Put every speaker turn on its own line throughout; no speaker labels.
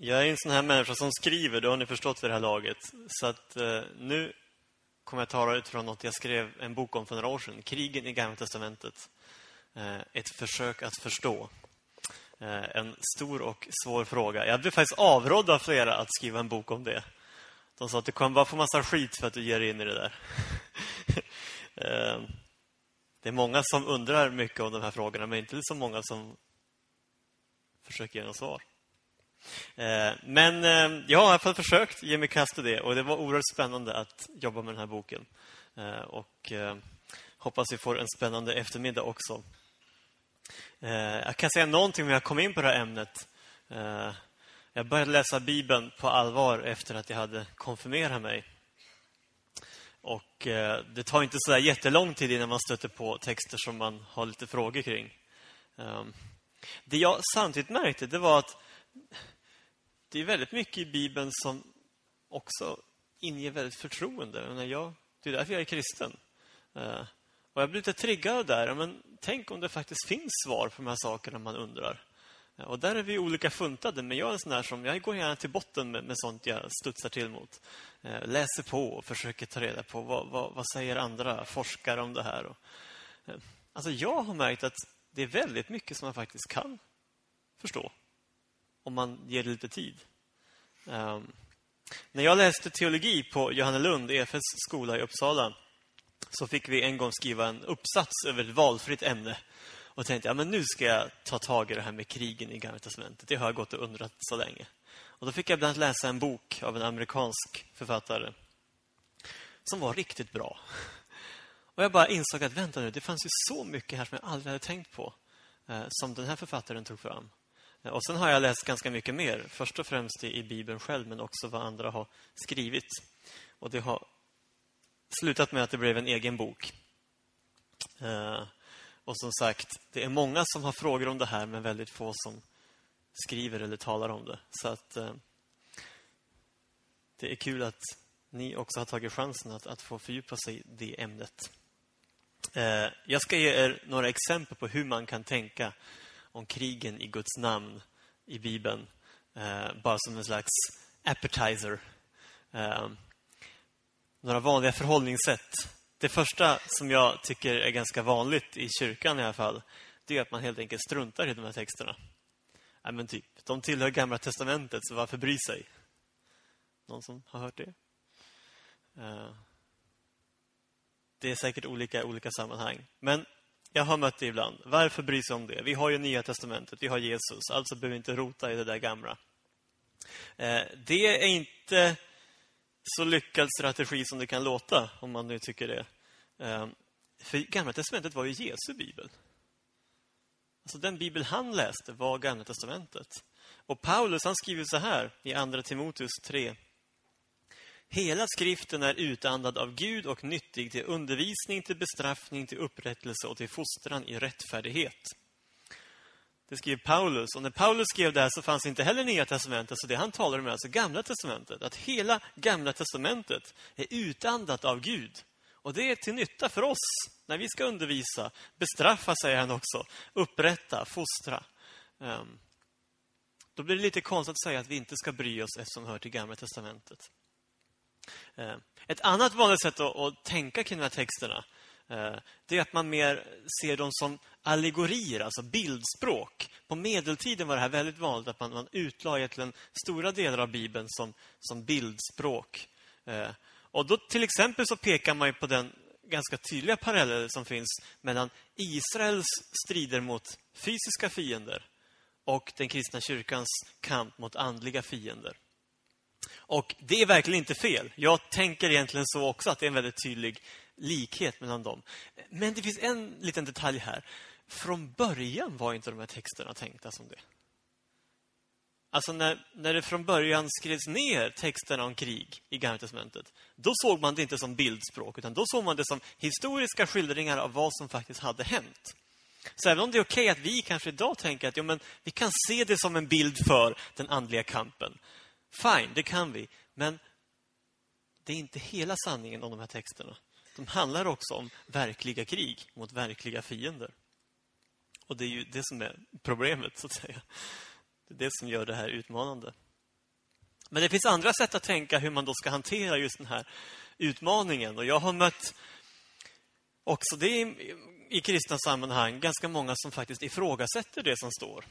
Jag är en sån här människa som skriver, det har ni förstått vid det här laget. Så att eh, nu kommer jag tala utifrån något jag skrev en bok om för några år sedan. Krigen i Gamla Testamentet. Eh, ett försök att förstå. Eh, en stor och svår fråga. Jag blev faktiskt avrådd av flera att skriva en bok om det. De sa att du kommer bara få massa skit för att du ger dig in i det där. Eh, det är många som undrar mycket om de här frågorna, men inte så många som försöker ge något svar. Eh, men eh, jag har i alla fall försökt ge mig kast i det och det var oerhört spännande att jobba med den här boken. Eh, och hoppas vi får en spännande eftermiddag också. Jag kan säga någonting om jag kom in på det här ämnet. Jag började läsa Bibeln på allvar efter att jag hade konfirmerat mig. Och det tar inte så jättelång tid innan man stöter på texter som man har lite frågor kring. Ehm, det jag samtidigt märkte det var att det är väldigt mycket i Bibeln som också inger väldigt förtroende. Jag, det är därför jag är kristen. Eh, och jag blir lite triggad där. Men tänk om det faktiskt finns svar på de här sakerna man undrar. Eh, och där är vi olika funtade, men jag är en sån här som jag går gärna till botten med, med sånt jag studsar till mot. Eh, läser på och försöker ta reda på vad, vad, vad säger andra forskare om det här. Och, alltså jag har märkt att det är väldigt mycket som man faktiskt kan förstå om man ger det lite tid. Um, när jag läste teologi på Johannelund, EFS skola i Uppsala, så fick vi en gång skriva en uppsats över ett valfritt ämne och tänkte, ja men nu ska jag ta tag i det här med krigen i Gamla Testamentet. Det har jag gått och undrat så länge. Och då fick jag bland annat läsa en bok av en amerikansk författare som var riktigt bra. Och jag bara insåg att vänta nu, det fanns ju så mycket här som jag aldrig hade tänkt på eh, som den här författaren tog fram. Och sen har jag läst ganska mycket mer. Först och främst i, Bibeln själv, men också vad andra har skrivit. Och det har slutat med att det blev en egen bok. Eh, och som sagt, det är många som har frågor om det här men väldigt få som skriver eller talar om det. Så att eh, det är kul att ni också har tagit chansen att, att få fördjupa sig i det ämnet. Eh, jag ska ge er några exempel på hur man kan tänka om krigen i Guds namn i Bibeln. Eh, bara som en slags appetizer. Eh, några vanliga förhållningssätt det första som jag tycker är ganska vanligt i kyrkan i alla fall, det är att man helt enkelt struntar i de här texterna. Nej, men typ, de tillhör Gamla Testamentet, så varför bry sig? Någon som har hört det? Eh, det är säkert olika i olika sammanhang. Men jag har mött det ibland. Varför bry sig om det? Vi har ju Nya Testamentet, vi har Jesus. Alltså behöver vi inte rota i det där gamla. Eh, det är inte så lyckad strategi som det kan låta, om man nu tycker det. Eh, för Gamla testamentet var ju Jesu bibel. Alltså den bibel han läste var Gamla testamentet. Och Paulus han skriver så här i Andra Timoteus 3. Hela skriften är utandad av Gud och nyttig till undervisning, till bestraffning, till upprättelse och till fostran i rättfärdighet det skrev Paulus. Och när Paulus skrev det här så fanns inte heller Nya Testamentet. Så det han talar om är alltså Gamla Testamentet. Att hela Gamla Testamentet är utandat av Gud. Och det är till nytta för oss när vi ska undervisa. Bestraffa, säger han också. Upprätta, fostra. Um, då blir det lite konstigt att säga att vi inte ska bry oss eftersom det hör till Gamla Testamentet. Eh, ett annat vanligt sätt att, att tänka kring de här texterna eh, det är att man mer ser dem som allegorier, alltså bildspråk. På medeltiden var det här väldigt vanligt att man, man utlade egentligen stora delar av Bibeln som, som bildspråk. Eh, och då till exempel så pekar man på den ganska tydliga parallell som finns mellan Israels strider mot fysiska fiender och den kristna kyrkans kamp mot andliga fiender. Och det är verkligen inte fel. Jag tänker egentligen så också, att det är en väldigt tydlig likhet mellan dem. Men det finns en liten detalj här. Från början var inte de här texterna tänkta som det. Alltså när, när det från början skrevs ner texterna om krig i Gamla Testamentet, då såg man det inte som bildspråk, utan då såg man det som historiska skildringar av vad som faktiskt hade hänt. Så även om det är okej okay att vi kanske idag tänker att ja, men vi kan se det som en bild för den andliga kampen. Fine, det kan vi. Men det är inte hela sanningen om de här texterna de handlar också om verkliga krig mot verkliga fiender. Och det är ju det som är problemet, så att säga. Det är det som gör det här utmanande. Men det finns andra sätt att tänka hur man då ska hantera just den här utmaningen. Och jag har mött också det i, i kristna sammanhang ganska många som faktiskt ifrågasätter det som står.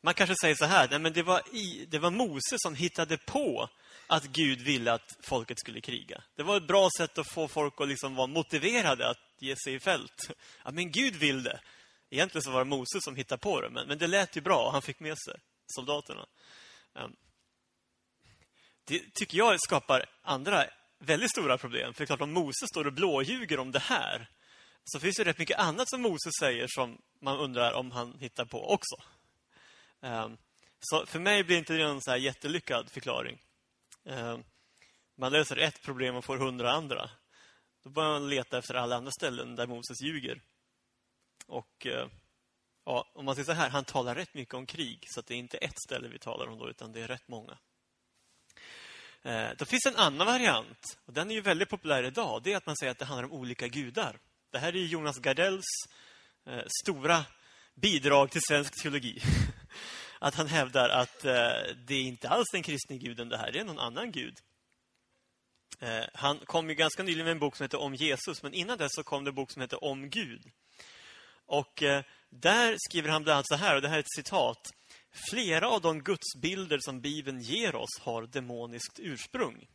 Man kanske säger så här, nej men det var, i, det var Mose som hittade på att Gud ville att folket skulle kriga. Det var ett bra sätt att få folk att liksom vara motiverade att ge sig i fält. Ja, men Gud vill det. Egentligen så var det Mose som hittade på det, men, men det lät ju bra och han fick med sig soldaterna. Ehm, det tycker jag skapar andra väldigt stora problem. För klart, om Mose står och blåljuger om det här så finns det rätt mycket annat som Mose säger som man undrar om han hittar på också. Ehm, så för mig blir inte det en så här jättelyckad förklaring. Ehm, man löser ett problem och får hundra andra. Då börjar man leta efter alla andra ställen där Moses ljuger. Och eh, ja, om man säger så här, han talar rätt mycket om krig. Så det är inte ett ställe vi talar om då, utan det är rätt många. Eh, då finns en annan variant. Och den är ju väldigt populär idag. Det är att man säger att det handlar om olika gudar. Det här är Jonas Gardells eh, stora bidrag till svensk teologi. att han hävdar att eh, det är inte alls den kristne guden det här, det är någon annan gud. Eh, han kom ju ganska nyligen med en bok som heter Om Jesus, men innan dess så kom det en bok som heter Om Gud. Och eh, där skriver han bland annat så här, och det här är ett citat. Flera av de gudsbilder som Bibeln ger oss har demoniskt ursprung.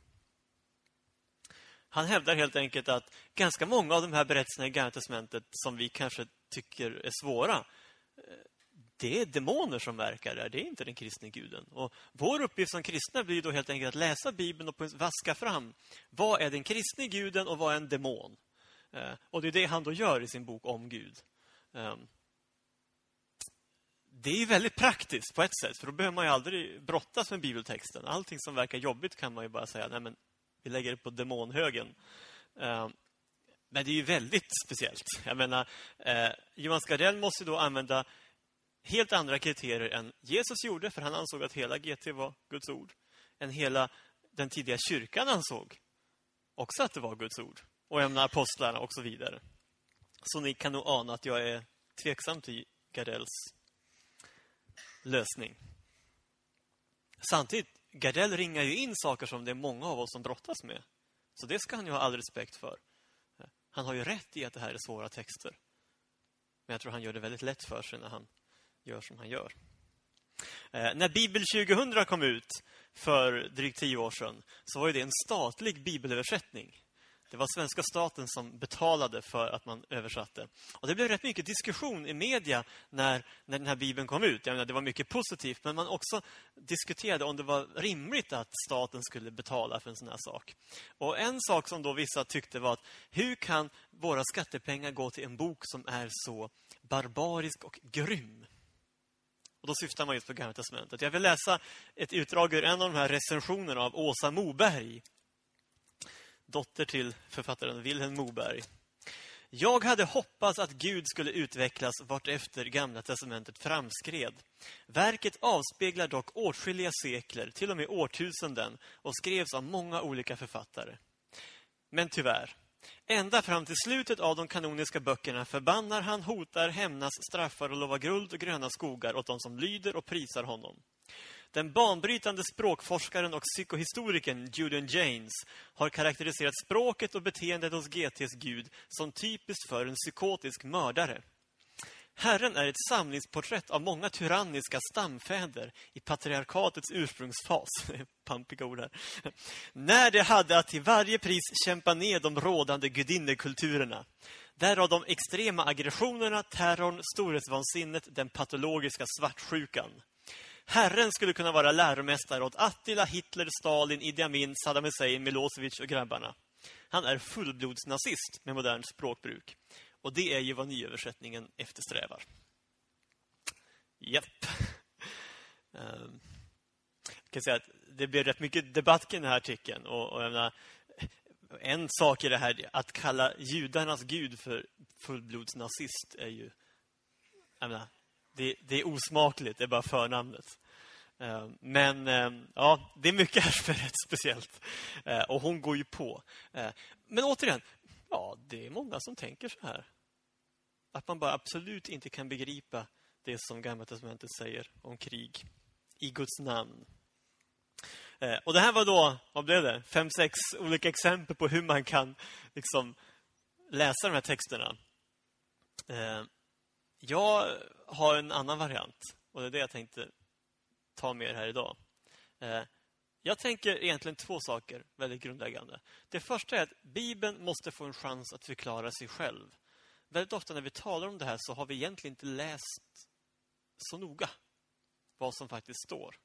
Han hävdar helt enkelt att ganska många av de här berättelserna i Gamla testamentet som vi kanske tycker är svåra, eh, det är demoner som verkar där. Det är inte den kristne guden. Och vår uppgift som kristna blir då helt enkelt att läsa Bibeln och vaska fram vad är den kristne guden och vad är en demon. Eh, och det är det han då gör i sin bok om Gud. Ehm, det är väldigt praktiskt på ett sätt, för då behöver man ju aldrig brottas med bibeltexten. Allting som verkar jobbigt kan man ju bara säga, nej men vi lägger det på demonhögen. Ehm, men det är ju väldigt speciellt. Jag menar, eh, Johan Skardell måste då använda helt andra kriterier än Jesus gjorde, för han ansåg att hela GT var Guds ord. Än hela den tidiga kyrkan ansåg också att det var Guds ord. Och ämna apostlarna och så vidare. Så ni kan nog ana att jag är tveksam till Gardells lösning. Samtidigt, Gardell ringar ju in saker som det är många av oss som brottas med. Så det ska han ju ha all respekt för. Han har ju rätt i att det här är svåra texter. Men jag tror han gör det väldigt lätt för sig när han gör som han gör. Eh, när Bibel 2000 kom ut för drygt tio år sedan så var det en statlig bibelöversättning. Det var svenska staten som betalade för att man översatte. Och Det blev rätt mycket diskussion i media när, när den här bibeln kom ut. Jag menar, det var mycket positivt, men man också diskuterade om det var rimligt att staten skulle betala för en sån här sak. Och En sak som då vissa tyckte var att hur kan våra skattepengar gå till en bok som är så barbarisk och grym? Och Då syftar man just på Gamla testamentet. Jag vill läsa ett utdrag ur en av de här recensionerna av Åsa Moberg dotter till författaren Vilhelm Moberg. Jag hade hoppats att Gud skulle utvecklas vartefter Gamla testamentet framskred. Verket avspeglar dock åtskilliga sekler, till och med årtusenden, och skrevs av många olika författare. Men tyvärr, ända fram till slutet av de kanoniska böckerna förbannar han, hotar, hämnas, straffar och lovar guld och gröna skogar åt de som lyder och prisar honom. Den banbrytande språkforskaren och psykohistorikern Julian James har karaktäriserat språket och beteendet hos GTs gud som typiskt för en psykotisk mördare. Herren är ett samlingsporträtt av många tyranniska stamfäder i patriarkatets ursprungsfas. Pampiga ord här. När de hade att till varje pris kämpa ner de rådande gudinnekulturerna. Därav de extrema aggressionerna, terrorn, storhetsvansinnet, den patologiska svartsjukan. Herren skulle kunna vara läromästare åt Attila, Hitler, Stalin, Idi Amin, Saddam Hussein, Milosevic och grabbarna. Han är fullblodsnazist med modernt språkbruk. Och det är ju vad nyöversättningen eftersträvar. Japp. Um, jag kan säga att det blir rätt mycket debatt i den här artikeln. Och, och menar, en sak i det här, att kalla judarnas gud för fullblodsnazist är ju... Jag menar, det, det, är osmakligt, det är bara förnamnet. Ehm, men ehm, ja, det är mycket här som är rätt speciellt. Eh, och hon går ju på. Eh, men återigen, ja, det är många som tänker så här. Att man bara absolut inte kan begripa det som Gamla testamentet säger om krig i Guds namn. Eh, och det här var då, vad blev det? Fem, sex olika exempel på hur man kan liksom läsa de här texterna. Eh, jag har en annan variant och det är det jag tänkte ta med er här idag. Eh, jag tänker egentligen två saker väldigt grundläggande. Det första är att Bibeln måste få en chans att förklara sig själv. Väldigt ofta när vi talar om det här så har vi egentligen inte läst så noga vad som faktiskt står.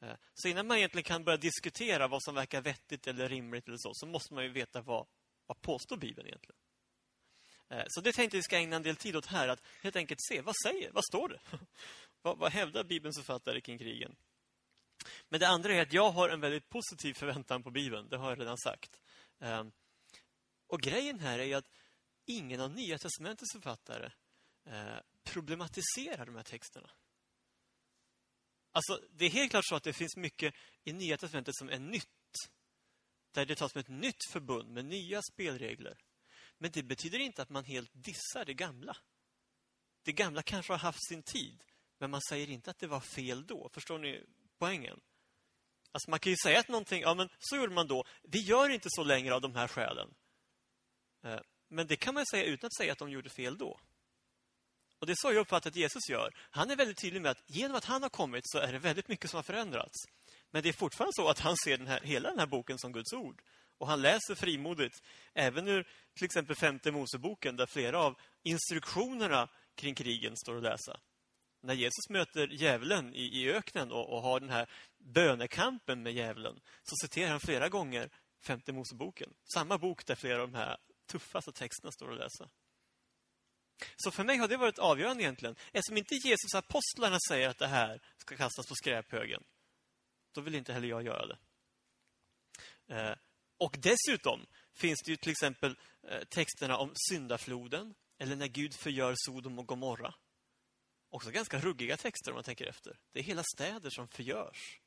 Eh, så innan man egentligen kan börja diskutera vad som verkar vettigt eller rimligt eller så, så måste man ju veta vad, vad påstår Bibeln egentligen. Eh, så det tänkte vi ska ägna en del tid åt här, att helt enkelt se, vad säger, vad står det? vad, vad hävdar Bibelns författare kring krigen? Men det andra är att jag har en väldigt positiv förväntan på Bibeln, det har jag redan sagt. Eh, och grejen här är ju att ingen av Nya Testamentets författare eh, problematiserar de här texterna. Alltså, det är helt klart så att det finns mycket i Nya Testamentet som är nytt. Där det tas med ett nytt förbund med nya spelregler. Men det betyder inte att man helt dissar det gamla. Det gamla kanske har haft sin tid, men man säger inte att det var fel då. Förstår ni poängen? Alltså man kan ju säga att någonting, ja men så gjorde man då. Vi gör inte så längre av de här skälen. Eh, men det kan man säga utan att säga att de gjorde fel då. Och det är så jag uppfattar att Jesus gör. Han är väldigt tydlig med att genom att han har kommit så är det väldigt mycket som har förändrats. Men det är fortfarande så att han ser den här, hela den här boken som Guds ord. Och han läser frimodigt, även ur till exempel femte Moseboken, där flera av instruktionerna kring krigen står att läsa. När Jesus möter djävulen i, i öknen och, och, har den här bönekampen med djävulen, så citerar han flera gånger femte Moseboken. Samma bok där flera av de här tuffaste texterna står att läsa. Så för mig har det varit avgörande egentligen. Eftersom inte Jesus apostlarna säger att det här ska kastas på skräphögen, då vill inte heller jag göra det. Eh, och dessutom finns det ju till exempel eh, texterna om syndafloden eller när Gud förgör Sodom och Gomorra. Också ganska ruggiga texter om man tänker efter. Det är hela städer som förgörs.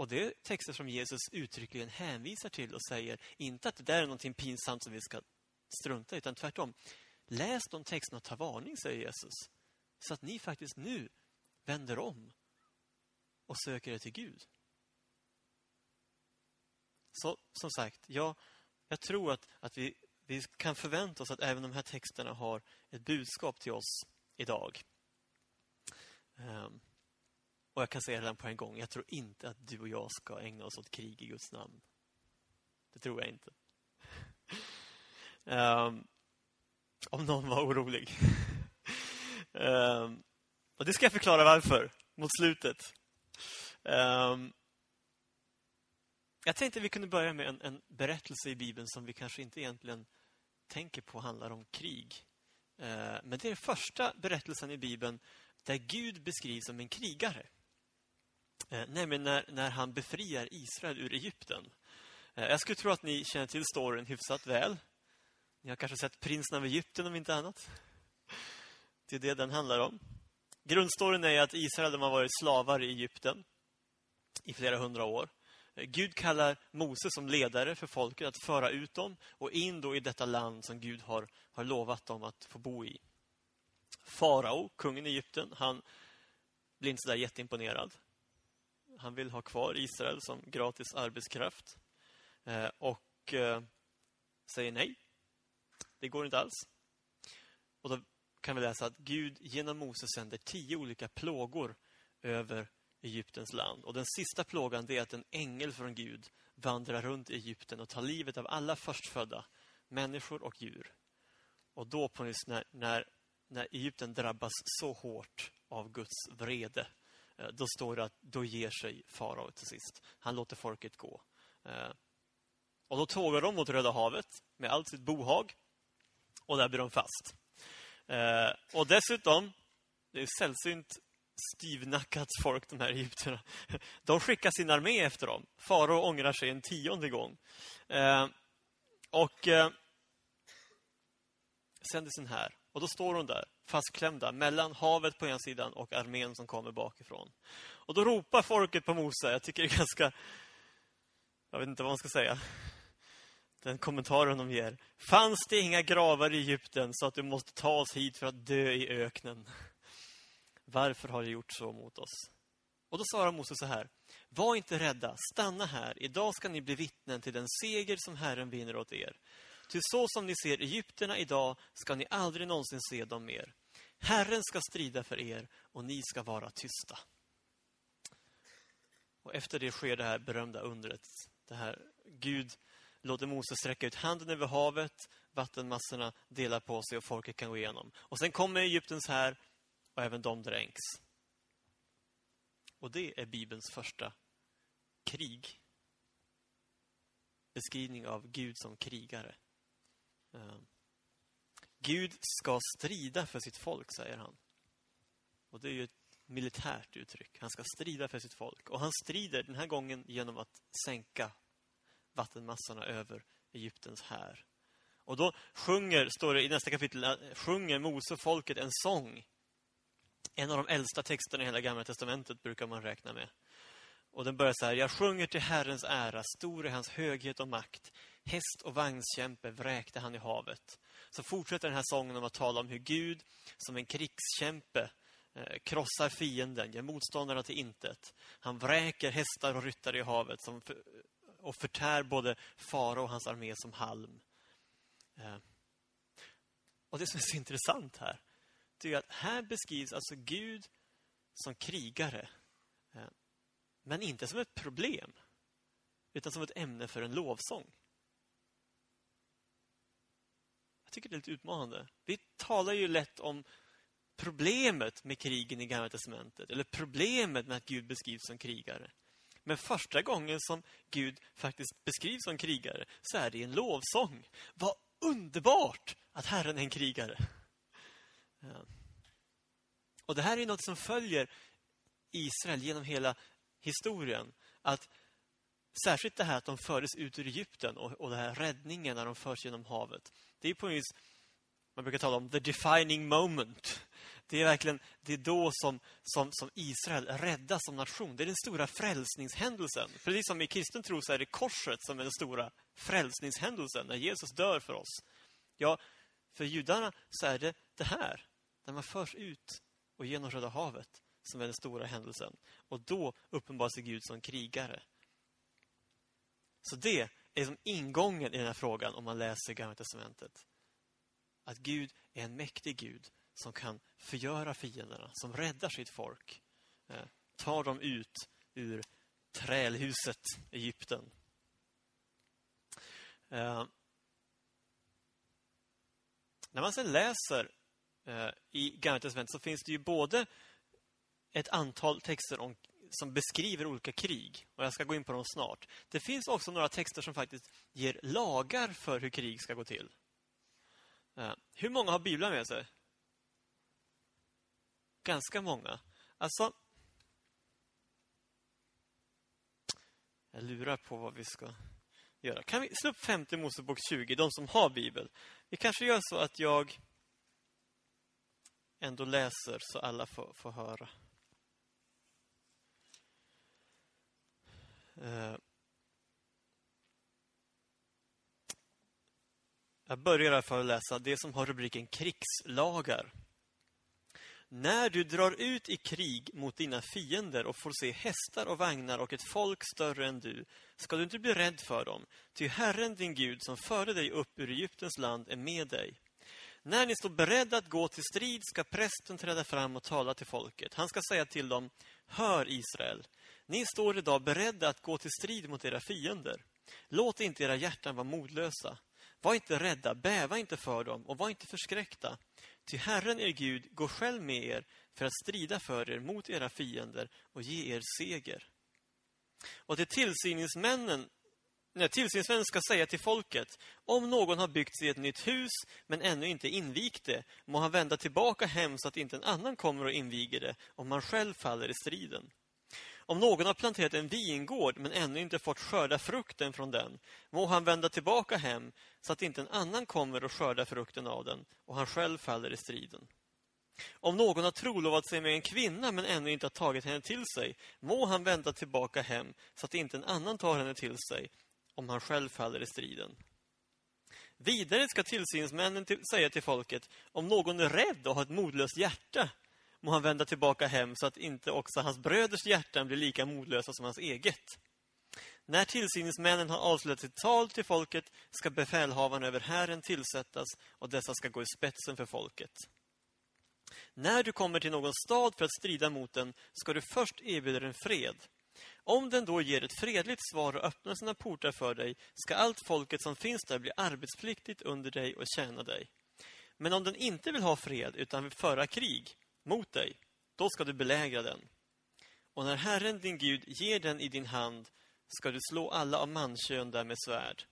Och det är texter som Jesus uttryckligen hänvisar till och säger inte att det där är någonting pinsamt som vi ska strunta utan tvärtom. Läs de texterna och ta varning, säger Jesus. Så att ni faktiskt nu vänder om och söker er till Gud. Så som sagt, jag, jag tror att, att vi, vi kan förvänta oss att även de här texterna har ett budskap till oss idag. Um, och jag kan säga redan på en gång, jag tror inte att du och jag ska ägna oss åt krig i Guds namn. Det tror jag inte. um, om någon var orolig. um, och det ska jag förklara varför mot slutet. Um, jag tänkte vi kunde börja med en, en, berättelse i Bibeln som vi kanske inte egentligen tänker på handlar om krig. Uh, men det är den första berättelsen i Bibeln där Gud beskrivs som en krigare. Eh, nej, nämligen när, när han befriar Israel ur Egypten. Eh, jag skulle tro att ni känner till storyn hyfsat väl. Ni har kanske sett Prinsen av Egypten om inte annat. Det är det den handlar om. Grundstoryn är att Israel har varit slavar i Egypten i flera hundra år. Eh, Gud kallar Mose som ledare för folket att föra ut dem och in då i detta land som Gud har, har lovat dem att få bo i. Farao, kungen i Egypten, han blir inte så där jätteimponerad. Han vill ha kvar Israel som gratis arbetskraft. Eh, och eh, säger nej. Det går inte alls. Och då kan vi läsa att Gud genom Moses sänder tio olika plågor över Egyptens land. Och den sista plågan är att en ängel från Gud vandrar runt i Egypten och tar livet av alla förstfödda, människor och djur. Och då på nyss när, när, när Egypten drabbas så hårt av Guds vrede, Eh, då står det att då ger sig farao till sist. Han låter folket gå. Eh, och då tågar de mot Röda havet med allt sitt bohag. Och där blir de fast. Eh, och dessutom, det är sällsynt styvnackat folk, de här egyptierna. De skickar sin armé efter dem. Farao ångrar sig en tionde gång. Och eh, sen det här. Och då står hon där, fastklämda, mellan havet på ena sidan och armén som kommer bakifrån. Och då ropar folket på Mose. Jag tycker det är ganska... Jag vet inte vad man ska säga. Den kommentaren de ger. Fanns det inga gravar i Egypten så att du måste ta oss hit för att dö i öknen? Varför har du gjort så mot oss? Och då svarar Mose så här. Var inte rädda, stanna här. Idag ska ni bli vittnen till den seger som Herren vinner åt er. Ty så som ni ser Egypterna idag ska ni aldrig någonsin se dem mer. Herren ska strida för er och ni ska vara tysta. Och efter det sker det här berömda undret. Det här Gud låter Moses sträcka ut handen över havet, vattenmassorna delar på sig och folket kan gå igenom. Och sen kommer Egyptens här och även de dränks. Och det är Bibelns första krig. Beskrivning av Gud som krigare. Ehm. Gud ska strida för sitt folk, säger han. Och det är ju ett militärt uttryck. Han ska strida för sitt folk. Och han strider den här gången genom att sänka vattenmassorna över Egyptens här. Och då sjunger, står det i nästa kapitel, sjunger Mose folket en sång. En av de äldsta texterna i hela Gamla Testamentet brukar man räkna med. Och den börjar så här. Jag sjunger till Herrens ära, stor är hans höghet och makt. Häst och vagnskämpe vräkte han i havet. Så fortsätter den här sången om att tala om hur Gud som en krigskämpe eh, krossar fienden, ger motståndarna till intet. Han vräker hästar och ryttare i havet som för, och förtär både fara och hans armé som halm. Eh, och det som är så intressant här, det är att här beskrivs alltså Gud som krigare. Eh, men inte som ett problem, utan som ett ämne för en lovsång. Jag tycker det är lite utmanande. Vi talar ju lätt om problemet med krigen i Gamla Testamentet, eller problemet med att Gud beskrivs som krigare. Men första gången som Gud faktiskt beskrivs som krigare så är det i en lovsång. Vad underbart att Herren är en krigare. Ja. Och det här är något som följer Israel genom hela historien. Att Särskilt det här att de fördes ut ur Egypten och, och den här räddningen när de förs genom havet. Det är på en vis, man brukar tala om the defining moment. Det är verkligen det är då som, som, som Israel räddas som nation. Det är den stora frälsningshändelsen. Precis som i kristen tro så är det korset som är den stora frälsningshändelsen, när Jesus dör för oss. Ja, för judarna så är det det här, när man förs ut och genom Röda havet, som är den stora händelsen. Och då uppenbarar sig Gud som krigare. Så det är som ingången i den här frågan om man läser Gamla Testamentet. Att Gud är en mäktig Gud som kan förgöra fienderna, som räddar sitt folk. Eh, tar dem ut ur trälhuset Egypten. Eh, när man sen läser eh, i Gamla Testamentet så finns det ju både ett antal texter om som beskriver olika krig. Och Jag ska gå in på dem snart. Det finns också några texter som faktiskt ger lagar för hur krig ska gå till. Eh, hur många har Bibeln med sig? Ganska många. Alltså... Jag lurar på vad vi ska göra. Kan vi slå upp 50 Mosebok 20, de som har Bibel? Vi kanske gör så att jag ändå läser så alla får, får höra. Eh, jag börjar därför att läsa det som har rubriken krigslagar. När du drar ut i krig mot dina fiender och får se hästar och vagnar och ett folk större än du, ska du inte bli rädd för dem, ty Herren din Gud som förde dig upp ur Egyptens land är med dig. När ni står beredda att gå till strid ska prästen träda fram och tala till folket. Han ska säga till dem, hör Israel, ni står idag beredda att gå till strid mot era fiender. Låt inte era hjärtan vara modlösa. Var inte rädda, bäva inte för dem och var inte förskräckta. Ty Herren er Gud går själv med er för att strida för er mot era fiender och ge er seger. Och till tillsyningsmännen när tillsynsmännen ska säga till folket om någon har byggt sig ett nytt hus men ännu inte invigt det må han vända tillbaka hem så att inte en annan kommer och inviger det om han själv faller i striden. Om någon har planterat en vingård men ännu inte fått skörda frukten från den må han vända tillbaka hem så att inte en annan kommer och skördar frukten av den och han själv faller i striden. Om någon har trolovat sig med en kvinna men ännu inte har tagit henne till sig må han vända tillbaka hem så att inte en annan tar henne till sig om han själv faller i striden. Vidare ska tillsynsmännen till, säga till folket om någon är rädd och har ett modlöst hjärta må han vända tillbaka hem så att inte också hans bröders hjärtan blir lika modlösa som hans eget. När tillsyningsmännen har avslutat sitt tal till folket ska befälhavaren över hären tillsättas och dessa ska gå i spetsen för folket. När du kommer till någon stad för att strida mot den ska du först erbjuda den fred. Om den då ger ett fredligt svar och öppnar sina portar för dig ska allt folket som finns där bli arbetspliktigt under dig och tjäna dig. Men om den inte vill ha fred utan vill föra krig mot dig, då ska du belägra den. Och när Herren din Gud ger den i din hand ska du slå alla av mankön där med svärd.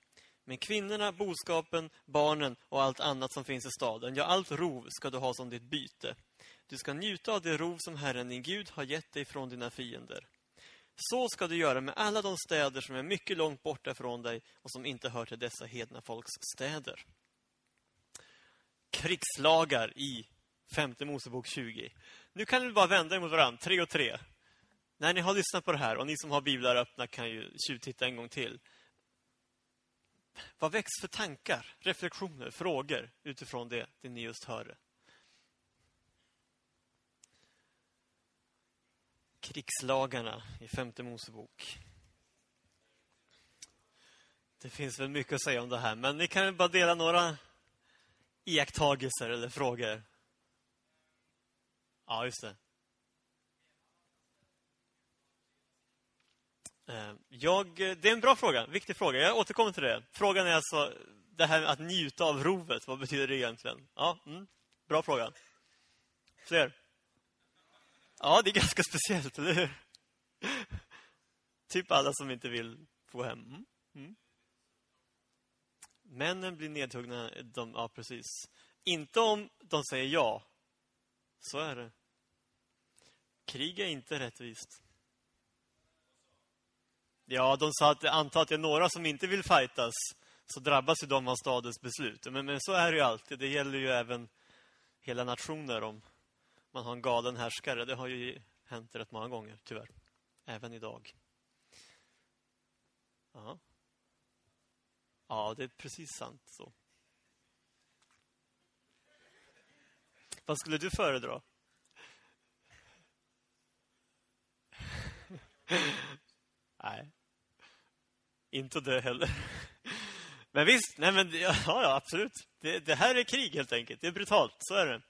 Men kvinnorna, boskapen, barnen och allt annat som finns i staden, ja, allt rov ska du ha som ditt byte. Du ska njuta av det rov som Herren din Gud har gett dig från dina fiender. Så ska du göra med alla de städer som är mycket långt borta från dig och som inte hör till dessa hedna folks städer. Krigslagar i femte Mosebok 20. Nu kan ni bara vända er mot varandra, tre och tre. När ni har lyssnat på det här, och ni som har biblar öppna kan ju tjuvtitta en gång till. Vad väcks för tankar, reflektioner, frågor utifrån det, det ni just hörde? Krigslagarna i femte Mosebok. Det finns väl mycket att säga om det här, men ni kan väl bara dela några iakttagelser eller frågor. Ja, just det. Eh, jag, eh, det är en bra fråga, viktig fråga. Jag återkommer till det. Frågan är alltså det här med att njuta av rovet. Vad betyder det egentligen? Ja, mm, bra fråga. Fler? Ja, det är ganska speciellt, eller hur? typ alla som inte vill få hem. Mm, mm. Männen blir nedhuggna, de, ja precis. Inte om de säger ja. Så är det. Krig är inte rättvist. Ja, de sa att anta att det är några som inte vill fightas så drabbas ju de av stadens beslut. Men, men så är det ju alltid. Det gäller ju även hela nationer om man har en galen härskare. Det har ju hänt rätt många gånger, tyvärr. Även idag. Ja, ja det är precis sant så. Vad skulle du föredra? Nej. Inte det heller. Men visst, nej men, ja, ja absolut. Det, det, här är krig helt enkelt. Det är brutalt, så är det.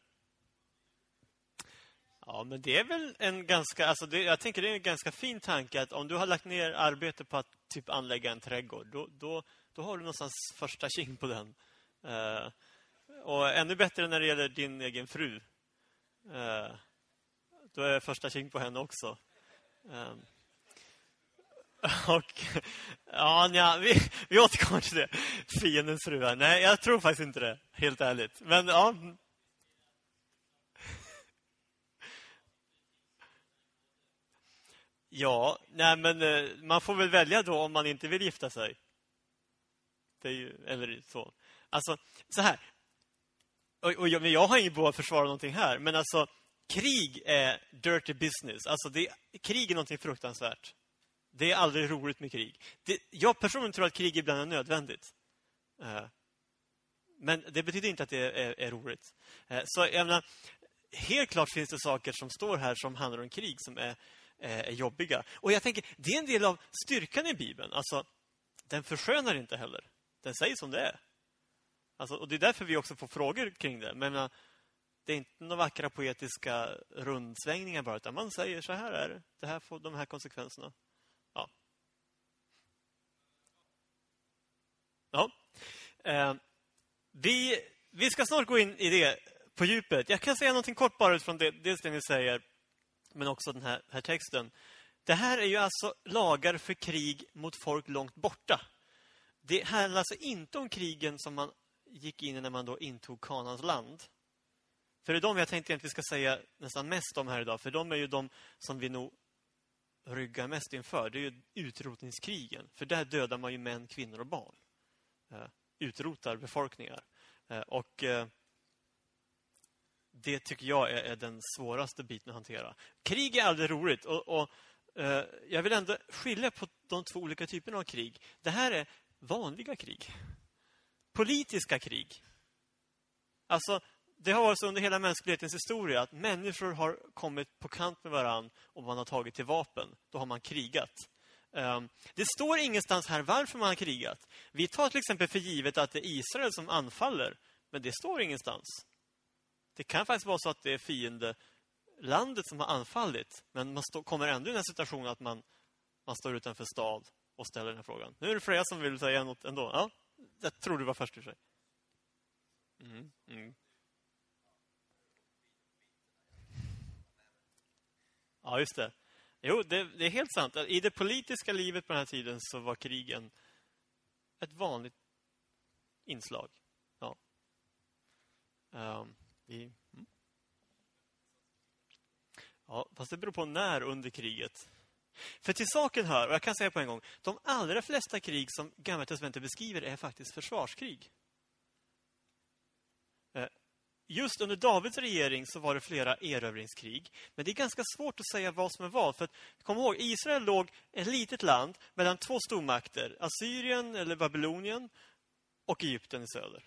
Ja, men det är väl en ganska... Alltså det, jag tänker det är en ganska fin tanke att om du har lagt ner arbete på att typ anlägga en trädgård, då, då, då har du någonstans första king på den. Uh, och ännu bättre när det gäller din egen fru. Uh, då är första king på henne också. Uh, Och, ja, nja, vi, vi återkommer till det. Fiendens fruar. Nej, jag tror faktiskt inte det. Helt ärligt. Men ja. Ja, nej men eh, man får väl välja då om man inte vill gifta sig. Det är ju, eller så. Alltså, så här. Och, och jag, jag har inget behov av att försvara någonting här. Men alltså, krig är dirty business. Alltså, det, krig är någonting fruktansvärt. Det är aldrig roligt med krig. Det, jag personligen tror att krig ibland är nödvändigt. Eh, men det betyder inte att det är, är roligt. Eh, så jag menar, helt klart finns det saker som står här som handlar om krig som är, eh, är jobbiga. Och jag tänker, det är en del av styrkan i Bibeln. Alltså, den förskönar inte heller. Den säger som det är. Alltså, och det är därför vi också får frågor kring det. Men det är inte några vackra poetiska rundsvängningar bara, utan man säger så här är det. Det här får de här konsekvenserna. Ja ja. Eh, vi, vi ska snart gå in i det på djupet. Jag kan säga någonting kort bara utifrån det, dels det ni säger, men också den här, här texten. Det här är ju alltså lagar för krig mot folk långt borta. Det handlar alltså inte om krigen som man gick in i när man då intog Kanans land. För det är de jag tänkte att vi ska säga nästan mest om här idag. För de är ju de som vi nog ryggar mest inför, det är ju utrotningskrigen. För där dödar man ju män, kvinnor och barn. Eh, utrotar befolkningar. Eh, och eh, det tycker jag är, är, den svåraste biten att hantera. Krig är aldrig roligt. Och, och eh, Jag vill ändå skilja på de två olika typerna av krig. Det här är vanliga krig. Politiska krig. Alltså, det har varit så under hela mänsklighetens historia att människor har kommit på kant med varann och man har tagit till vapen. Då har man krigat. Ehm, det står ingenstans här varför man har krigat. Vi tar till exempel för givet att det är Israel som anfaller, men det står ingenstans. Det kan faktiskt vara så att det är fiendelandet som har anfallit, men man stå, kommer ändå i den situationen att man, man står utanför stad och ställer den här frågan. Nu är det Freja som vill säga något ändå. Ja, jag tror du var först i sig. Mm, mm. Ja, just det. Jo, det, det, är helt sant. I det politiska livet på den här tiden så var krigen ett vanligt inslag. Ja. Ehm, um, i, mm. Ja, fast det beror på när under kriget. För till saken hör, och jag kan säga på en gång, de allra flesta krig som Gamla testamentet beskriver är faktiskt försvarskrig. Just under Davids regering så var det flera erövringskrig. Men det är ganska svårt att säga vad som är vad. För att, kom ihåg, Israel låg ett litet land mellan två stormakter. Assyrien eller Babylonien och Egypten i söder.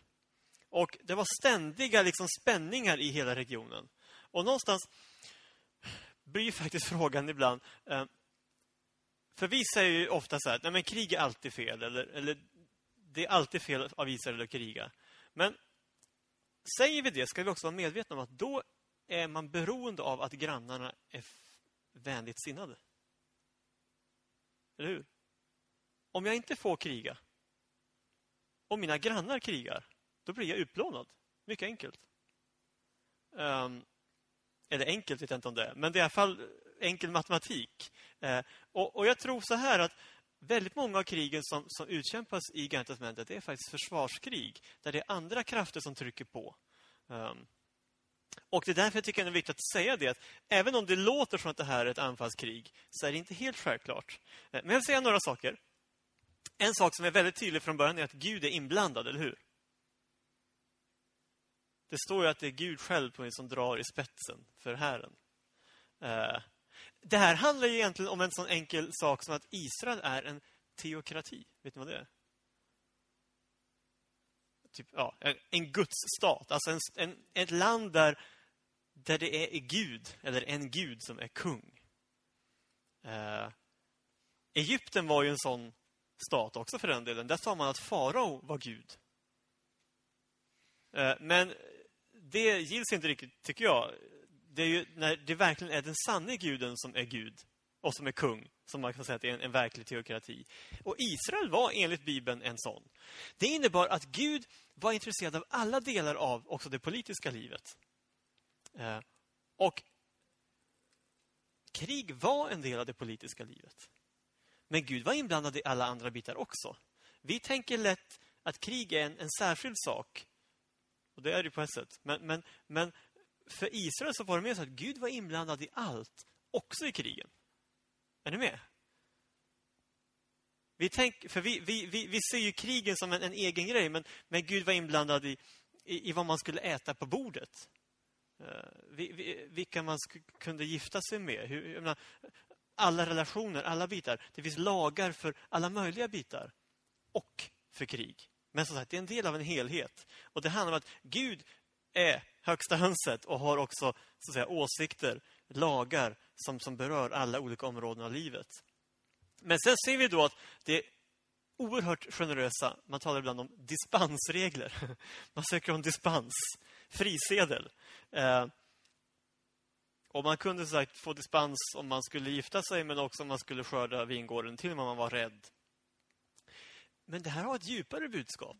Och det var ständiga liksom, spänningar i hela regionen. Och någonstans blir faktiskt frågan ibland... Eh, för vi säger ju ofta så här, nej men krig är alltid fel. Eller, eller det är alltid fel av Israel att kriga. Men säger vi det ska vi också vara medvetna om att då är man beroende av att grannarna är vänligt sinnade. Eller hur? Om jag inte får kriga, om mina grannar krigar, då blir jag utplånad. Mycket enkelt. Um, eller enkelt vet jag inte om det är, men det är i alla fall enkel matematik. Uh, och, och, jag tror så här att väldigt många av krigen som, som utkämpas i Gamla testamentet är faktiskt försvarskrig. Där det är andra krafter som trycker på. Um, och det är därför jag tycker det är viktigt att säga det. Att även om det låter som att det här är ett anfallskrig så är det inte helt självklart. Eh, men jag vill säga några saker. En sak som är väldigt tydlig från början är att Gud är inblandad, eller hur? Det står ju att det är Gud själv som drar i spetsen för Herren. Eh, det här handlar ju egentligen om en sån enkel sak som att Israel är en teokrati. Vet ni vad det är? Typ, ja, en gudsstat. Alltså en, en, ett land där, där det är Gud, eller en gud som är kung. Eh, Egypten var ju en sån stat också för den delen. Där sa man att farao var Gud. Eh, men det gills inte riktigt, tycker jag det är ju när det verkligen är den sanne guden som är Gud och som är kung, som man kan säga att det är en, en verklig teokrati. Och Israel var enligt Bibeln en sån. Det innebar att Gud var intresserad av alla delar av också det politiska livet. Eh, och krig var en del av det politiska livet. Men Gud var inblandad i alla andra bitar också. Vi tänker lätt att krig är en, en särskild sak. Och det är det på ett sätt. Men, men, men för Israel så var det mer så att Gud var inblandad i allt, också i krigen. Är ni med? Vi, tänk, för vi, vi, vi, vi ser ju krigen som en, en, egen grej, men, men Gud var inblandad i, i, i vad man skulle äta på bordet. Uh, vi, vilka man kunde gifta sig med. Hur, menar, alla relationer, alla bitar. Det finns lagar för alla möjliga bitar. Och för krig. Men som sagt, det är en del av en helhet. Och det handlar om att Gud är högsta hönset och har också så att säga, åsikter, lagar som, som berör alla olika områden av livet. Men sen ser vi då att det är oerhört generösa, man talar ibland om dispensregler. Man söker om dispens, frisedel. Eh, och man kunde sagt få dispens om man skulle gifta sig men också om man skulle skörda vingården till och med om man var rädd. Men det här har ett djupare budskap.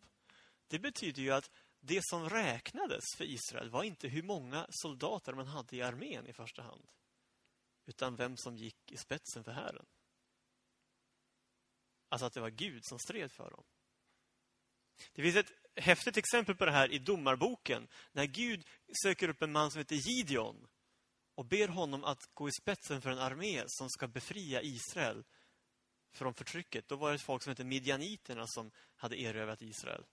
Det betyder ju att det som räknades för Israel var inte hur många soldater man hade i armén i första hand. Utan vem som gick i spetsen för hären. Alltså att det var Gud som stred för dem. Det finns ett häftigt exempel på det här i Domarboken. När Gud söker upp en man som heter Gideon och ber honom att gå i spetsen för en armé som ska befria Israel från förtrycket. Då var det ett folk som hette Midjaniterna som hade erövrat Israel.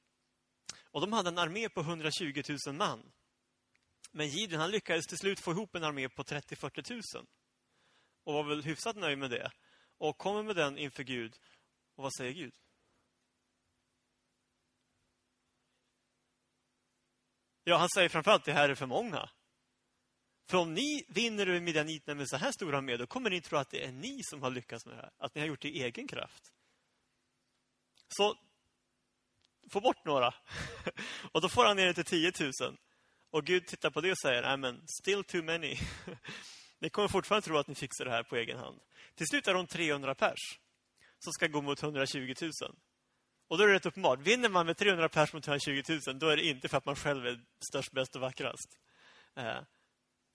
Och de hade en armé på 120 000 man. Men Gideon han lyckades till slut få ihop en armé på 30-40 000. Och var väl hyfsat nöjd med det. Och kommer med den inför Gud. Och vad säger Gud? Ja, han säger framförallt att det här är för många. För om ni vinner över midjaniterna med så här stora medel, då kommer ni tro att det är ni som har lyckats med det här. Att ni har gjort det i egen kraft. Så få bort några. och då får han ner det till 10 000. Och Gud tittar på det och säger, Nej men still too many. ni kommer fortfarande tro att ni fixar det här på egen hand. Till slut är de 300 pers som ska gå mot 120 000. Och då är det rätt uppenbart. Vinner man med 300 pers mot 120 000, då är det inte för att man själv är störst, bäst och vackrast. Eh,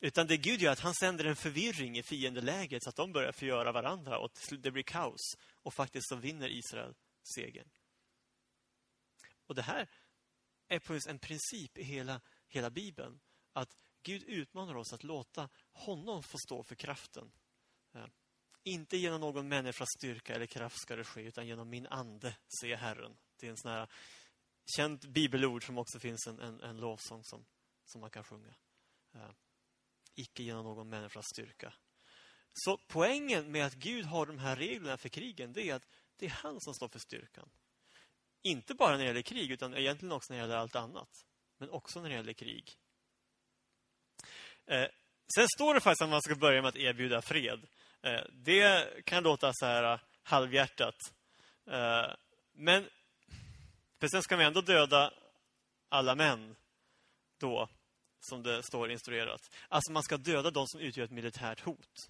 utan det Gud gör är att han sänder en förvirring i fiendeläget så att de börjar förgöra varandra och det blir kaos. Och faktiskt så vinner Israel segern. Och det här är på en princip i hela, hela Bibeln. Att Gud utmanar oss att låta honom få stå för kraften. Eh, inte genom någon människas styrka eller kraft ska det ske, utan genom min ande, säger Herren. Det är en sån här känt bibelord som också finns en, en, en lovsång som, som man kan sjunga. Eh, icke genom någon människas styrka. Så poängen med att Gud har de här reglerna för krigen, det är att det är han som står för styrkan. Inte bara när det gäller krig, utan egentligen också när det gäller allt annat. Men också när det gäller krig. Eh, sen står det faktiskt att man ska börja med att erbjuda fred. Eh, det kan låta så här eh, halvhjärtat. Eh, men för sen ska vi ändå döda alla män då, som det står instruerat. Alltså man ska döda de som utgör ett militärt hot.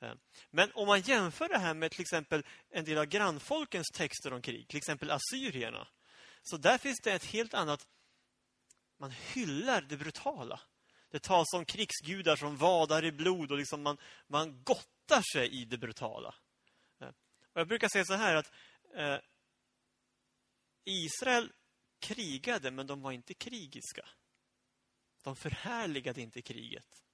Eh, men om man jämför det här med till exempel en del av grannfolkens texter om krig, till exempel assyrierna. Så där finns det ett helt annat... Man hyllar det brutala. Det talas om krigsgudar som vadar i blod och liksom man, man gottar sig i det brutala. Eh, och jag brukar säga så här att eh, Israel krigade, men de var inte krigiska. De förhärligade inte kriget.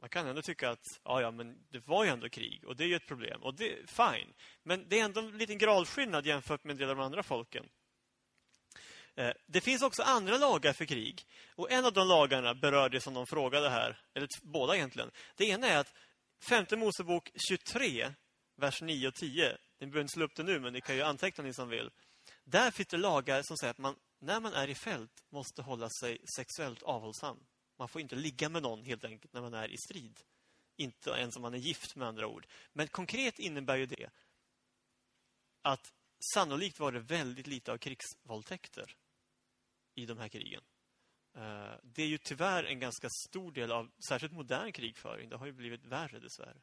Man kan ändå tycka att ja, ja, men det var ju ändå krig och det är ju ett problem. Och det fine. Men det är ändå en liten gradskillnad jämfört med en del av de andra folken. Eh, det finns också andra lagar för krig. Och en av de lagarna berör det som de frågade här, eller båda egentligen. Det ena är att femte Mosebok 23, vers 9 och 10. Ni behöver inte slå upp det nu, men ni kan ju anteckna ni som vill. Där finns det lagar som säger att man, när man är i fält, måste hålla sig sexuellt avhållsam. Man får inte ligga med någon helt enkelt när man är i strid. Inte ens om man är gift med andra ord. Men konkret innebär ju det att sannolikt var det väldigt lite av krigsvåldtäkter i de här krigen. Eh, det är ju tyvärr en ganska stor del av särskilt modern krigföring. Det har ju blivit värre dessvärre.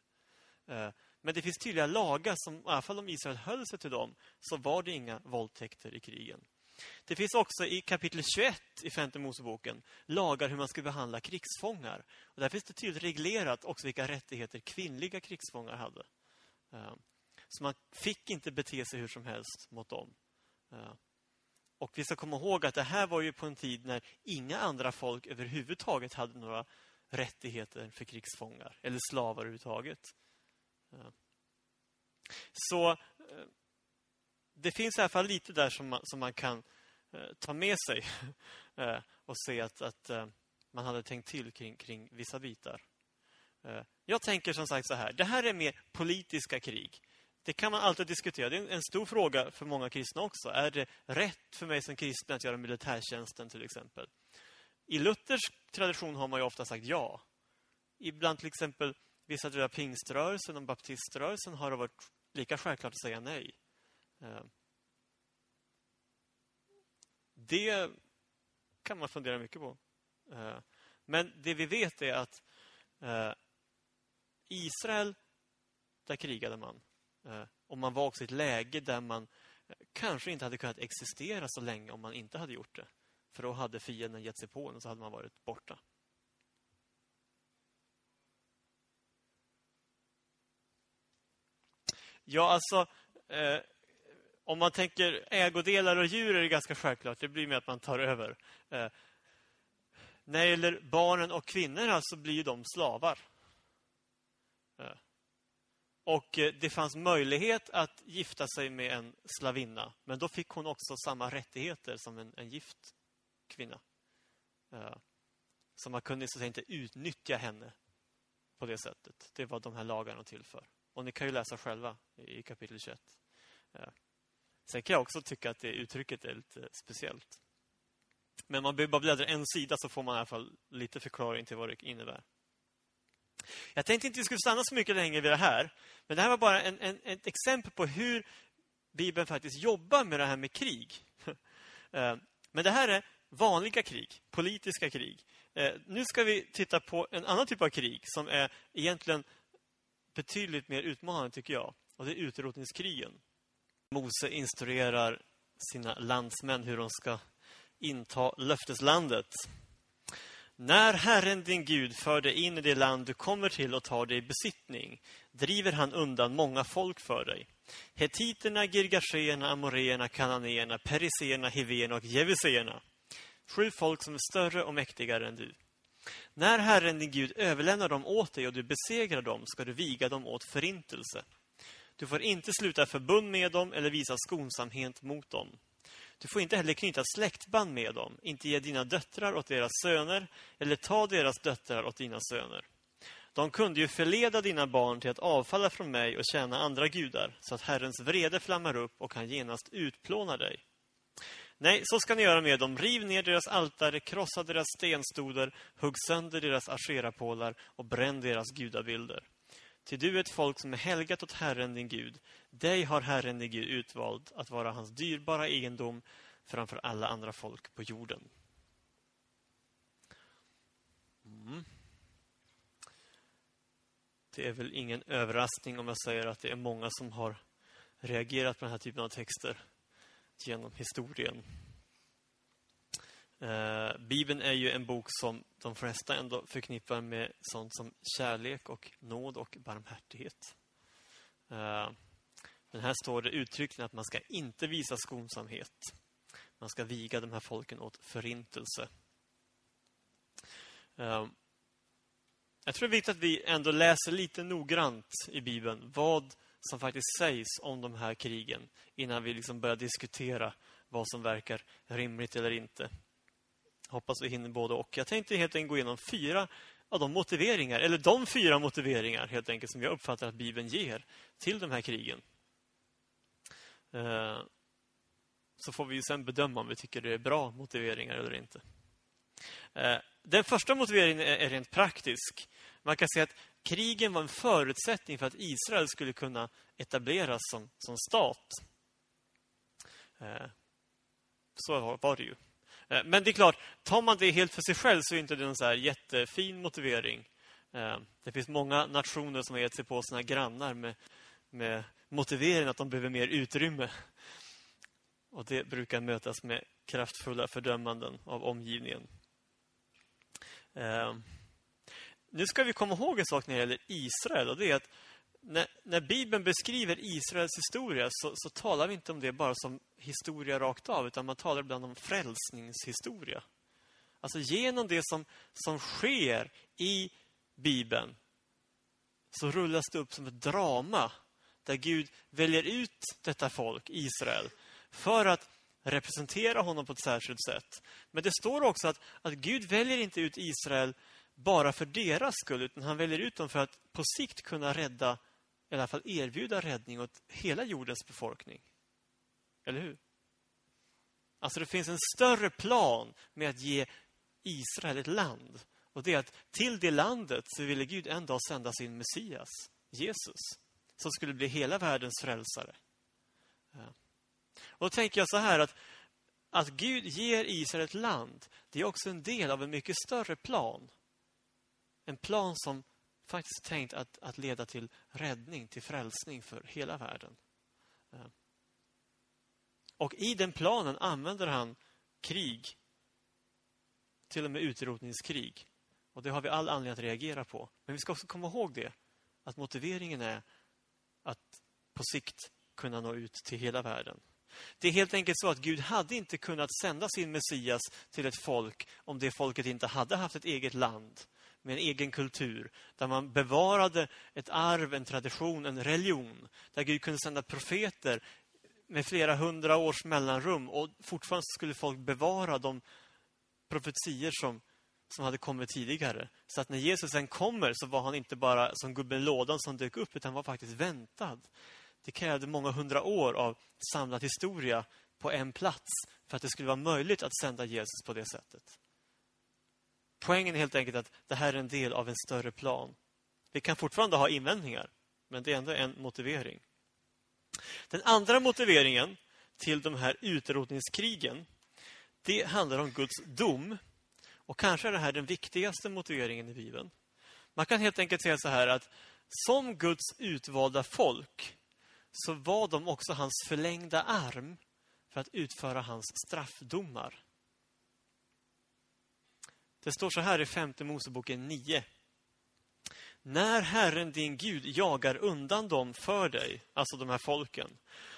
Eh, men det finns tydliga lagar som, i alla fall om Israel höll sig till dem, så var det inga våldtäkter i krigen. Det finns också i kapitel 21 i femte Moseboken lagar hur man ska behandla krigsfångar. Och där finns det tydligt reglerat också vilka rättigheter kvinnliga krigsfångar hade. Ehm, så man fick inte bete sig hur som helst mot dem. Ehm, och vi ska komma ihåg att det här var ju på en tid när inga andra folk överhuvudtaget hade några rättigheter för krigsfångar eller slavar överhuvudtaget. Ehm, så eh, det finns i alla fall lite där som man, som man kan eh, ta med sig eh, och se att, att eh, man hade tänkt till kring, kring vissa bitar. Eh, jag tänker som sagt så här. Det här är mer politiska krig. Det kan man alltid diskutera. Det är en stor fråga för många kristna också. Är det rätt för mig som kristen att göra militärtjänsten till exempel? I Luthers tradition har man ju ofta sagt ja. Ibland till exempel vissa delar av pingströrelsen och baptiströrelsen har det varit lika självklart att säga nej. Eh, det kan man fundera mycket på. Eh, men det vi vet är att eh, Israel, där krigade man. Och man var också i ett läge där man kanske inte hade kunnat existera så länge om man inte hade gjort det. För då hade fienden gett sig på en och så hade man varit borta. Ja, alltså... Om man tänker ägodelar och djur är det ganska självklart. Det blir med att man tar över. Eh, när det gäller barnen och kvinnorna så blir de slavar. Eh, och eh, det fanns möjlighet att gifta sig med en slavinna. Men då fick hon också samma rättigheter som en, en gift kvinna. Eh, så man kunde så inte utnyttja henne på det sättet. Det var de här lagarna till för. Och ni kan ju läsa själva i kapitel 21. Sen kan jag också tycka att det uttrycket är lite speciellt. Men man behöver bara bläddra en sida så får man i alla fall lite förklaring till vad det innebär. Jag tänkte inte att vi skulle stanna så mycket längre vid det här. Men det här var bara en, en, ett exempel på hur Bibeln faktiskt jobbar med det här med krig. Eh, men det här är vanliga krig, politiska krig. Eh, nu ska vi titta på en annan typ av krig som är egentligen betydligt mer utmanande, tycker jag. Och det är utrotningskrigen. Mose instruerar sina landsmän hur de ska inta löfteslandet. När Herren din Gud för dig in i det land du kommer till och tar dig i besittning driver han undan många folk för dig. Hetiterna, girgashéerna, amoreerna, kananéerna, periséerna, hivéerna och jevuséerna. Sju folk som är större och mäktigare än du. När Herren din Gud överlämnar dem åt dig och du besegrar dem ska du viga dem åt förintelse. Du får inte sluta förbund med dem eller visa skonsamhet mot dem. Du får inte heller knyta släktband med dem, inte ge dina döttrar åt deras söner eller ta deras döttrar åt dina söner. De kunde ju förleda dina barn till att avfalla från mig och tjäna andra gudar, så att Herrens vrede flammar upp och han genast utplånar dig. Nej, så ska ni göra med dem. Riv ner deras altare, krossa deras stenstoder, hugg sönder deras asherapålar och bränn deras gudabilder. Till du är ett folk som är helgat åt Herren din Gud. Dig har Herren din Gud utvald att vara hans dyrbara egendom framför alla andra folk på jorden. Mm. Det är väl ingen överraskning om jag säger att det är många som har reagerat på den här typen av texter genom historien. Eh, Bibeln är ju en bok som de flesta ändå förknippar med sånt som kärlek och nåd och barmhärtighet. Eh, men här står det uttryckligen att man ska inte visa skonsamhet. Man ska viga de här folken åt förintelse. Eh, jag tror det är viktigt att vi ändå läser lite noggrant i Bibeln vad som faktiskt sägs om de här krigen innan vi liksom börjar diskutera vad som verkar rimligt eller inte. Hoppas vi hinner både och. Jag tänkte helt enkelt gå igenom fyra av de motiveringar, eller de fyra motiveringar helt enkelt som jag uppfattar att Bibeln ger till de här krigen. Eh, så får vi sen bedöma om vi tycker det är bra motiveringar eller inte. Eh, den första motiveringen är rent praktisk. Man kan säga att krigen var en förutsättning för att Israel skulle kunna etableras som, som stat. Eh, så var det ju. Eh, men det är klart, tar man det helt för sig själv så är inte det en så jättefin motivering. Eh, det finns många nationer som har gett sig på sina grannar med, med motiveringen att de behöver mer utrymme. Och det brukar mötas med kraftfulla fördömanden av omgivningen. Eh, nu ska vi komma ihåg en sak när det gäller Israel och det är att när, när Bibeln beskriver Israels historia så, så, talar vi inte om det bara som historia rakt av, utan man talar ibland om frälsningshistoria. Alltså genom det som, som sker i Bibeln så rullas det upp som ett drama där Gud väljer ut detta folk, Israel, för att representera honom på ett särskilt sätt. Men det står också att, att Gud väljer inte ut Israel bara för deras skull, utan han väljer ut dem för att på sikt kunna rädda i alla fall erbjuda räddning åt hela jordens befolkning. Eller hur? Alltså det finns en större plan med att ge Israel ett land. Och det är att till det landet så ville Gud en dag sända sin Messias, Jesus, som skulle bli hela världens frälsare. Ja. Och då tänker jag så här att, att Gud ger Israel ett land, det är också en del av en mycket större plan. En plan som faktiskt tänkt att, att leda till räddning, till frälsning för hela världen. Eh. Och i den planen använder han krig, till och med utrotningskrig. Och det har vi all anledning att reagera på. Men vi ska också komma ihåg det, att motiveringen är att på sikt kunna nå ut till hela världen. Det är helt enkelt så att Gud hade inte kunnat sända sin Messias till ett folk om det folket inte hade haft ett eget land med en egen kultur. Där man bevarade ett arv, en tradition, en religion. Där Gud kunde sända profeter med flera hundra års mellanrum och fortfarande skulle folk bevara de profetier som, som hade kommit tidigare. Så att när Jesus sen kommer så var han inte bara som gubben lådan som dök upp utan var faktiskt väntad. Det krävde många hundra år av samlad historia på en plats för att det skulle vara möjligt att sända Jesus på det sättet. Poängen är helt enkelt att det här är en del av en större plan. Vi kan fortfarande ha invändningar, men det är ändå en motivering. Den andra motiveringen till de här utrotningskrigen, det handlar om Guds dom. Och kanske är det här den viktigaste motiveringen i Bibeln. Man kan helt enkelt säga så här att som Guds utvalda folk så var de också hans förlängda arm för att utföra hans straffdomar. Det står så här i femte Moseboken 9. När Herren din Gud jagar undan dem för dig, alltså de här folken,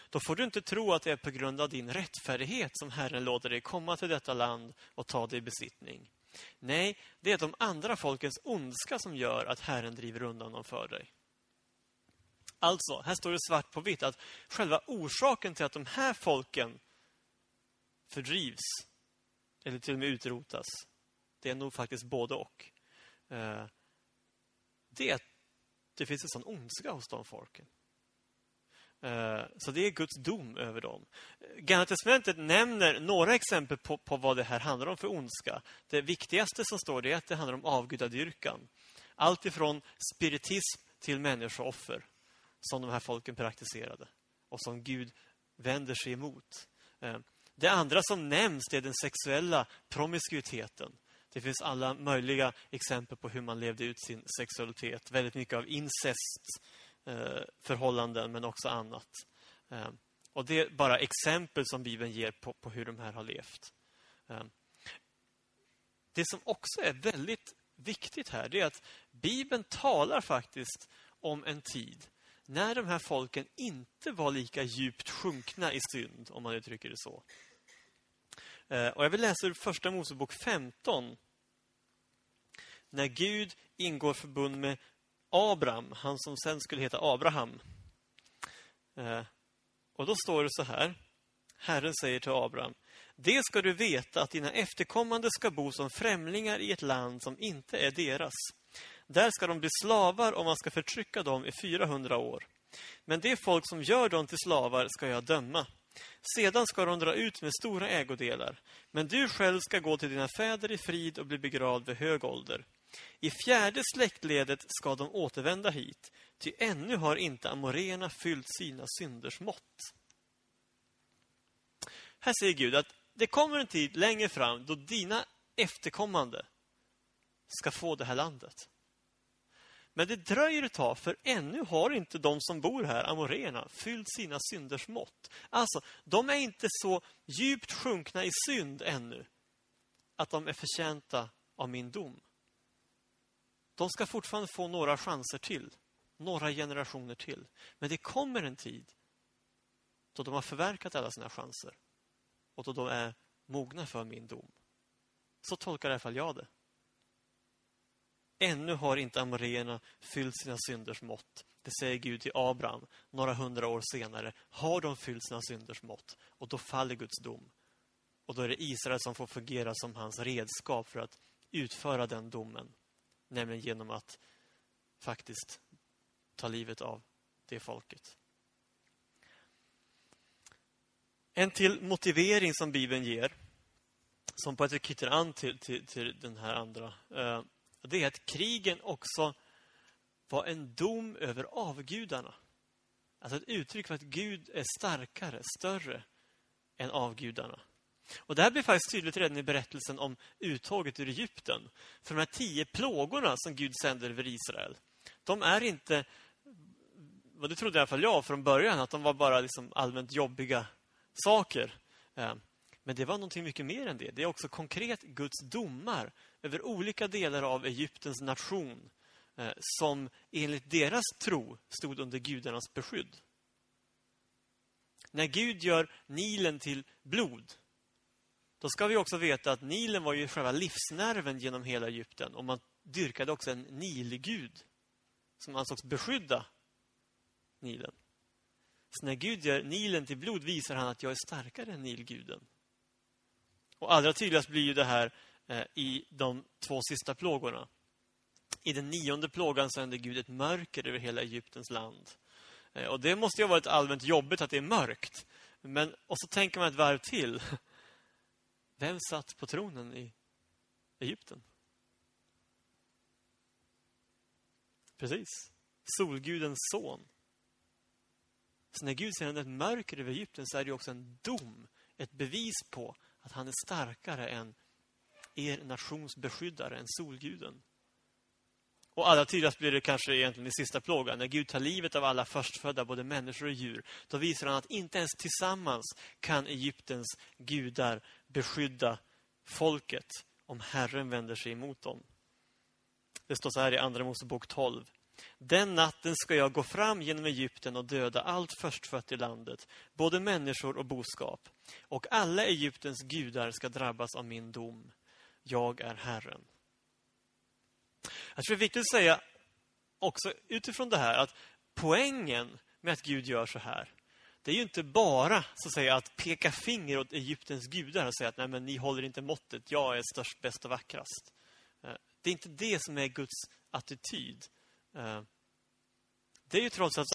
då får du inte tro att det är på grund av din rättfärdighet som Herren låter dig komma till detta land och ta dig i besittning. Nej, det är de andra folkens ondska som gör att Herren driver undan dem för dig. Alltså, här står det svart på vitt att själva orsaken till att de här folken fördrivs eller till och med utrotas, det är nog faktiskt både och. Eh, det är att det finns en sån ondska hos de folken. Eh, så det är Guds dom över dem. Gamla testamentet nämner några exempel på, på, vad det här handlar om för ondska. Det viktigaste som står det är att det handlar om avgudadyrkan. Allt ifrån spiritism till människooffer som de här folken praktiserade och som Gud vänder sig emot. Eh, det andra som nämns är den sexuella promiskuiteten. Det finns alla möjliga exempel på hur man levde ut sin sexualitet. Väldigt mycket av incestförhållanden, eh, men också annat. Eh, och Det är bara exempel som Bibeln ger på, på hur de här har levt. Eh, det som också är väldigt viktigt här det är att Bibeln talar faktiskt om en tid när de här folken inte var lika djupt sjunkna i synd, om man uttrycker det så. Och Jag vill läsa ur Första Mosebok 15. När Gud ingår förbund med Abraham, han som sen skulle heta Abraham. Eh, och då står det så här. Herren säger till Abraham. Det ska du veta att dina efterkommande ska bo som främlingar i ett land som inte är deras. Där ska de bli slavar och man ska förtrycka dem i 400 år. Men det folk som gör dem till slavar ska jag döma. Sedan ska de dra ut med stora ägodelar. Men du själv ska gå till dina fäder i frid och bli begravd vid hög ålder. I fjärde släktledet ska de återvända hit, ty ännu har inte amorena fyllt sina synders mått. Här säger Gud att det kommer en tid längre fram då dina efterkommande ska få det här landet. Men det dröjer ett tag, för ännu har inte de som bor här, amorena, fyllt sina synders mått. Alltså, de är inte så djupt sjunkna i synd ännu att de är förtjänta av min dom. De ska fortfarande få några chanser till. Några generationer till. Men det kommer en tid då de har förverkat alla sina chanser. Och då de är mogna för min dom. Så tolkar i alla fall jag det. Ännu har inte amoreerna fyllt sina synders mått. Det säger Gud till Abraham några hundra år senare. Har de fyllt sina synders mått? Och då faller Guds dom. Och då är det Israel som får fungera som hans redskap för att utföra den domen. Nämligen genom att faktiskt ta livet av det folket. En till motivering som Bibeln ger, som på ett sätt knyter an till, till, till, den här andra, eh, och det är att krigen också var en dom över avgudarna. Alltså ett uttryck för att Gud är starkare, större än avgudarna. Och Det här blir faktiskt tydligt redan i berättelsen om uttåget ur Egypten. För de här tio plågorna som Gud sänder över Israel, de är inte, vad det trodde i alla fall jag från början, att de var bara liksom allmänt jobbiga saker. Eh, men det var någonting mycket mer än det. Det är också konkret Guds domar över olika delar av Egyptens nation eh, som enligt deras tro stod under gudarnas beskydd. När Gud gör Nilen till blod då ska vi också veta att Nilen var ju själva livsnerven genom hela Egypten. Och man dyrkade också en Nilgud som ansågs beskydda Nilen. Så när Gud gör Nilen till blod visar han att jag är starkare än Nilguden. Och allra tydligast blir ju det här Eh, i de två sista plågorna. I den nionde plågan sänder Gud ett mörker över hela Egyptens land. Eh, och det måste ju ha varit allmänt jobbigt att det är mörkt. Men, och så tänker man ett varv till. Vem satt på tronen i Egypten? Precis. Solgudens son. Så när Gud sänder ett mörker över Egypten så är det också en dom, ett bevis på att han är starkare än er nations beskyddare, än solguden. Och allra tydligast blir det kanske egentligen i sista plågan. När Gud tar livet av alla förstfödda, både människor och djur, då visar han att inte ens tillsammans kan Egyptens gudar beskydda folket om Herren vänder sig emot dem. Det står så här i Andra Mosebok 12. Den natten ska jag gå fram genom Egypten och döda allt förstfött i landet, både människor och boskap. Och alla Egyptens gudar ska drabbas av min dom. Jag är Herren. Jag tror det är viktigt att säga också utifrån det här att poängen med att Gud gör så här det är ju inte bara så att, säga, att peka finger åt Egyptens gudar och säga att Nej, men ni håller inte måttet, jag är störst, bäst och vackrast. Eh, det är inte det som är Guds attityd. Eh, det är ju trots allt